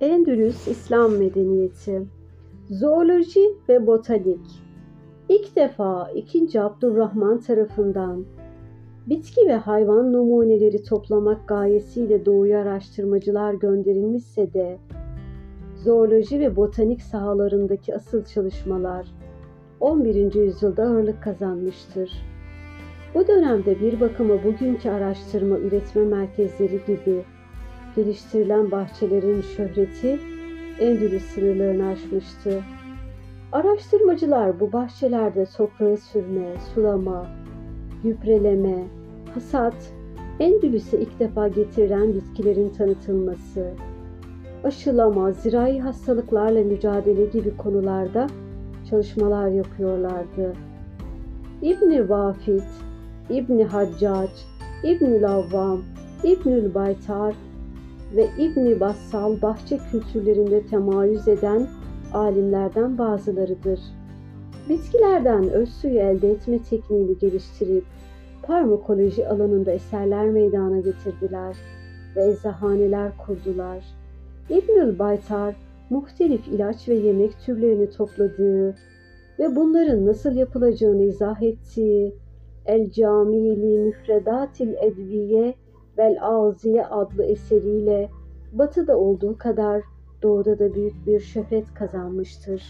Endülüs İslam Medeniyeti Zooloji ve Botanik İlk defa 2. Abdurrahman tarafından bitki ve hayvan numuneleri toplamak gayesiyle doğuya araştırmacılar gönderilmişse de zooloji ve botanik sahalarındaki asıl çalışmalar 11. yüzyılda ağırlık kazanmıştır. Bu dönemde bir bakıma bugünkü araştırma üretme merkezleri gibi geliştirilen bahçelerin şöhreti Endülüs sınırlarını aşmıştı. Araştırmacılar bu bahçelerde toprağı sürme, sulama, gübreleme, hasat, Endülüs'e ilk defa getirilen bitkilerin tanıtılması, aşılama, zirai hastalıklarla mücadele gibi konularda çalışmalar yapıyorlardı. İbni Vafit, İbni Haccac, İbnül Avvam, İbnül Baytar ve İbni Bassal bahçe kültürlerinde temayüz eden alimlerden bazılarıdır. Bitkilerden öz suyu elde etme tekniğini geliştirip parmakoloji alanında eserler meydana getirdiler ve eczahaneler kurdular. İbnül Baytar muhtelif ilaç ve yemek türlerini topladığı ve bunların nasıl yapılacağını izah ettiği El Camili Müfredatil Edviye vel Aziye adlı eseriyle batıda olduğu kadar doğuda da büyük bir şöhret kazanmıştır.